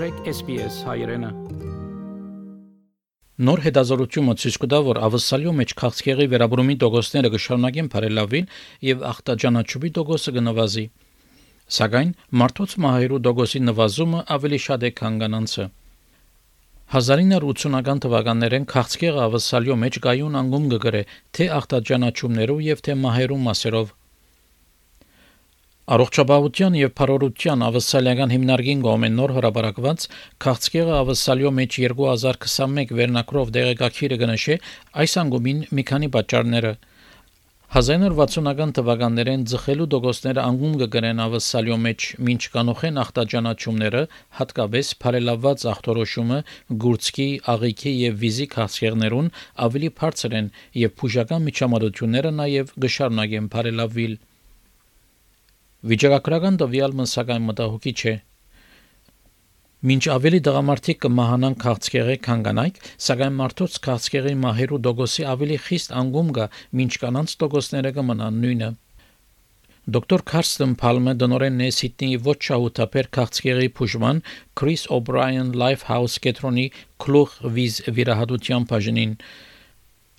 մտրեք SPS հայրենը Նոր հետազոտությունը ցույց կտա, որ ավսալյո մեջ քաղցկեղի վերաբրումի դոգոսները կշարունակեն բարելավին եւ ախտաջանաչուբի դոգոսը կնվազի։ Սակայն մարդոց մահերու դոգոսի նվազումը ավելի շատ է, քան կանանցը։ 1980-ական թվականներին քաղցկեղը ավսալյո մեջ գայուն անգում կգրե թե ախտաջանաչումներով եւ թե մահերու մասերով Առողջապահության եւ Փարորության ավսալիական հիմնարկին կողմեն նոր հրաբարակված քաղցկեղը ավսալյո մեջ 2021 վերնակրով դեղեկագիրը կնշե այս անգումին մի քանի պատճառները 1960-ական թվականներին ձխելու դոգոսները անգում կգրեն ավսալյո մեջ ինչ կանոխեն ախտաջանաչումները հատկապես բարելավված ախտորոշումը գուրցքի, աղիքի եւ վիզի քաղցկեղներուն ավելի բարձր են եւ փուժական միջամտությունները նաեւ գշարունակեն բարելավվել Վիճակագրական տվյալը սակայն մտահոգիչ չէ։ Մինչ ավելի դղամարդիկ կմահանան քաղցկեղի քան կանայք, սակայն մարդոց քաղցկեղի մահերու դոգոսի ավելի խիստ անգում կա, մինչ կանանց դոգոսները կմնան նույնը։ Դոկտոր Քարստեն Փալմը դնորենն է Սիդնեի ոչ շահութաբեր քաղցկեղի բուժման Chris O'Brien Lifehouse կետրոնի քլուղ վիզ վիրահատության բաժնին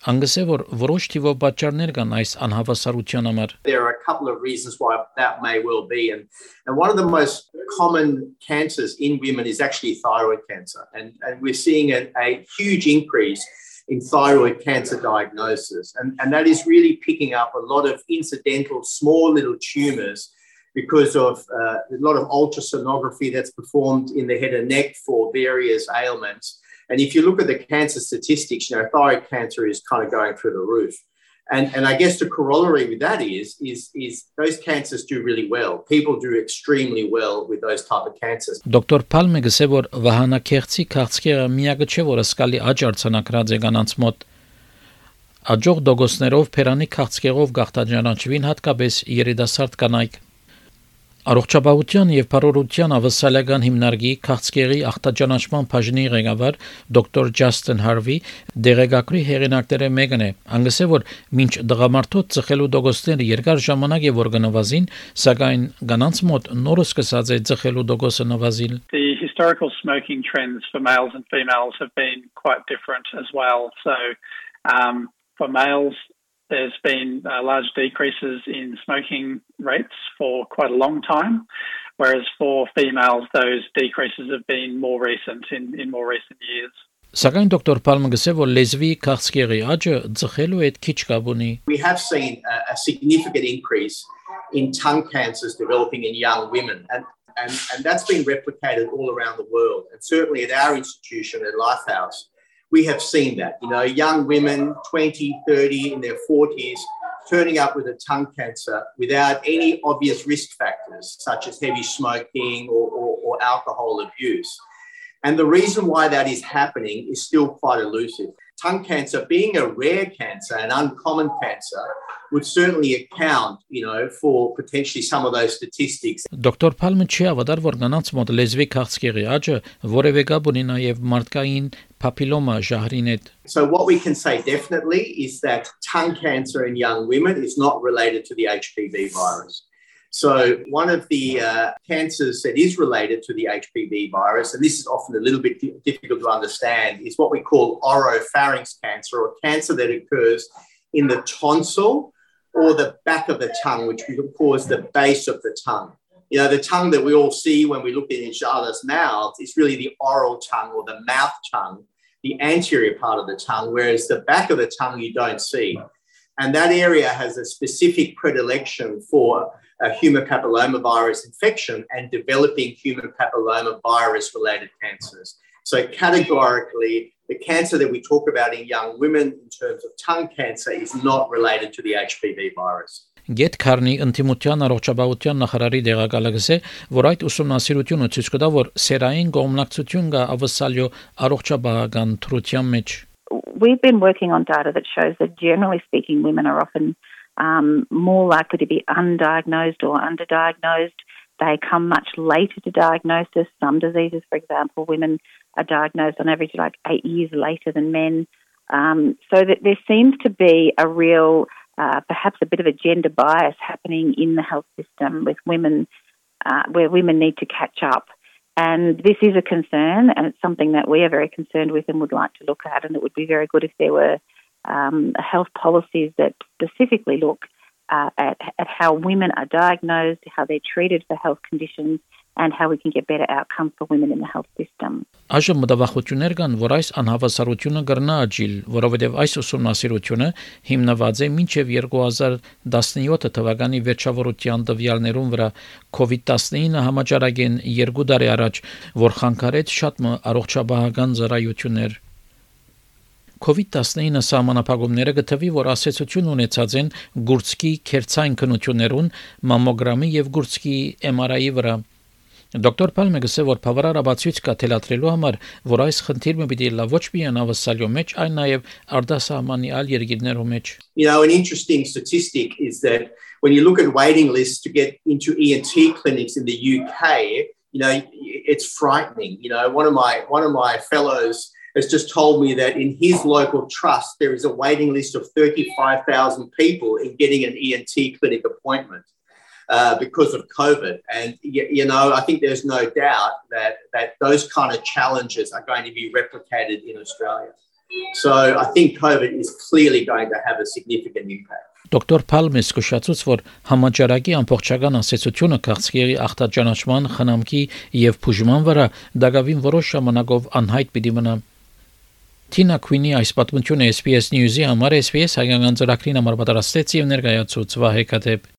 Անգսե որ որոշ թիվով պատճառներ կան այս անհավասարության համար։ There are a couple of reasons why that may well be and and one of the most common cancers in women is actually thyroid cancer and and we're seeing a, a huge increase in thyroid cancer diagnosis and and that is really picking up a lot of incidental small little tumors because of uh, a lot of ultrasonography that's performed in the head and neck for various ailments And if you look at the cancer statistics, you know, thyroid cancer is kind of going through the roof. And, and I guess the corollary with that is, is, is those cancers do really well. People do extremely well with those type of cancers. Դոկտոր Փալմը գսե որ վահանակեղցի քաղցկեղը միակը չէ որ սկալի աճ արցանակրած է կանանց մոտ Աջող դոգոսներով փերանի քաղցկեղով գախտաջանաչվին հատկապես երիտասարդ կանայք Առողջապահության եւ Փարորության ավսալական հիմնարկի քաղցկեղի ախտաճանաչման բաժնի ղեկավար դոկտոր Ջաստին Հարվի դեղեկագրի հեղինակները մեկն է։ Անգսե որ մինչ դղամարդոց ծխելու դոգոսները երկար ժամանակ է որ գնվազին, սակայն կանանց մոտ նորը սկսած է ծխելու դոգոսը նվազիլ։ The historical smoking trends for males and females have been quite different as well. So um for males there's been uh, large decreases in smoking rates for quite a long time, whereas for females, those decreases have been more recent in, in more recent years. We have seen a, a significant increase in tongue cancers developing in young women, and, and, and that's been replicated all around the world. And certainly at our institution at Lifehouse, we have seen that. You know, young women, 20, 30, in their 40s, turning up with a tongue cancer without any obvious risk factors, such as heavy smoking or, or, or alcohol abuse. And the reason why that is happening is still quite elusive Tongue cancer, being a rare cancer, an uncommon cancer, would certainly account, you know, for potentially some of those statistics. Դոկտոր Փալմը չի ավադար, որ կանանց մոտ լեզվի քաղցկեղի աճը որևէ կապ ունի նաև մարդկային papilloma ջահրին հետ։ So what we can say definitely is that tongue cancer in young women is not related to the HPV virus. So, one of the uh, cancers that is related to the HPV virus, and this is often a little bit difficult to understand, is what we call oropharynx cancer, or cancer that occurs in the tonsil or the back of the tongue, which we call the base of the tongue. You know, the tongue that we all see when we look in each other's mouths is really the oral tongue or the mouth tongue, the anterior part of the tongue, whereas the back of the tongue you don't see. And that area has a specific predilection for a human papillomavirus infection and developing human papillomavirus related cancers. So, categorically, the cancer that we talk about in young women in terms of tongue cancer is not related to the HPV virus. Գետ Քարնի ինտիմության առողջապահության նախարարի դեղակալը որ այդ ուսումնասիրությունը ցույց կտա, որ սերային կողմնակցություն կա ավսալյո առողջապահական թրության մեջ։ We've been working on data that shows that generally speaking women are often um, more likely to be undiagnosed or underdiagnosed. They come much later to diagnosis. Some diseases, for example, women are diagnosed on average like eight years later than men. Um, so that there seems to be a real, uh, perhaps a bit of a gender bias happening in the health system with women, uh, where women need to catch up. And this is a concern, and it's something that we are very concerned with and would like to look at. And it would be very good if there were um, health policies that specifically look uh, at, at how women are diagnosed, how they're treated for health conditions, and how we can get better outcomes for women in the health system. Այժմ մտավախություններ կան, որ այս անհավասարությունը կրնա աճիլ, որովհետև այս ուսումնասիրությունը հիմնված է մինչև 2017 թվականի վերջավորության տվյալներուն վրա COVID-19 համաճարակեն 2 տարի առաջ, որ խանգարեց շատ առողջապահական ծառայություններ COVID-19 սահմանափակումները գտվի, որ ասացություն ունեցած են գուրցկի քերծային քնություններուն, մամոգրամի եւ գուրցկի MRI-ի վրա։ Դոկտոր Պալմը գսե որ բավարարաբացույց կա թելադրելու համար, որ այս խնդիրը պիտի լա ոչ միայն ավասալյո մեջ, այլ նաև արտասահմանի այլ երկիրներում մեջ։ You know, an interesting statistic is that when you look at waiting lists to get into ENT clinics in the UK, you know, it's frightening. You know, one of my one of my fellows has just told me that in his local trust there is a waiting list of 35,000 people in getting an ENT clinic appointment. Uh, because of COVID. And, you, you, know, I think there's no doubt that, that those kind of challenges are going to be replicated in Australia. So I think COVID is clearly going to have a significant impact. Դոկտոր Փալմես զսկուշացուց, որ համաճարակի ամբողջական ասացությունը քաղցկեղի ախտաճանաչման, խնամքի եւ բուժման վրա դակավին որոշ ժամանակով անհայտ պիտի մնա։ Թինա Քվինի այս պատմությունը SPS News-ի համար SPS հայկական ծրագրին համար պատրաստեց եւ ներկայացուց Վահե Կատեփ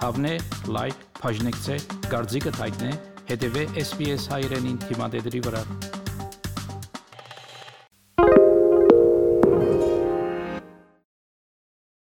Հավնե, լայք, բաժնեկցե, դարձիկը թայտնե, հետեւե SPS հայրենին թիմադեդի վրա։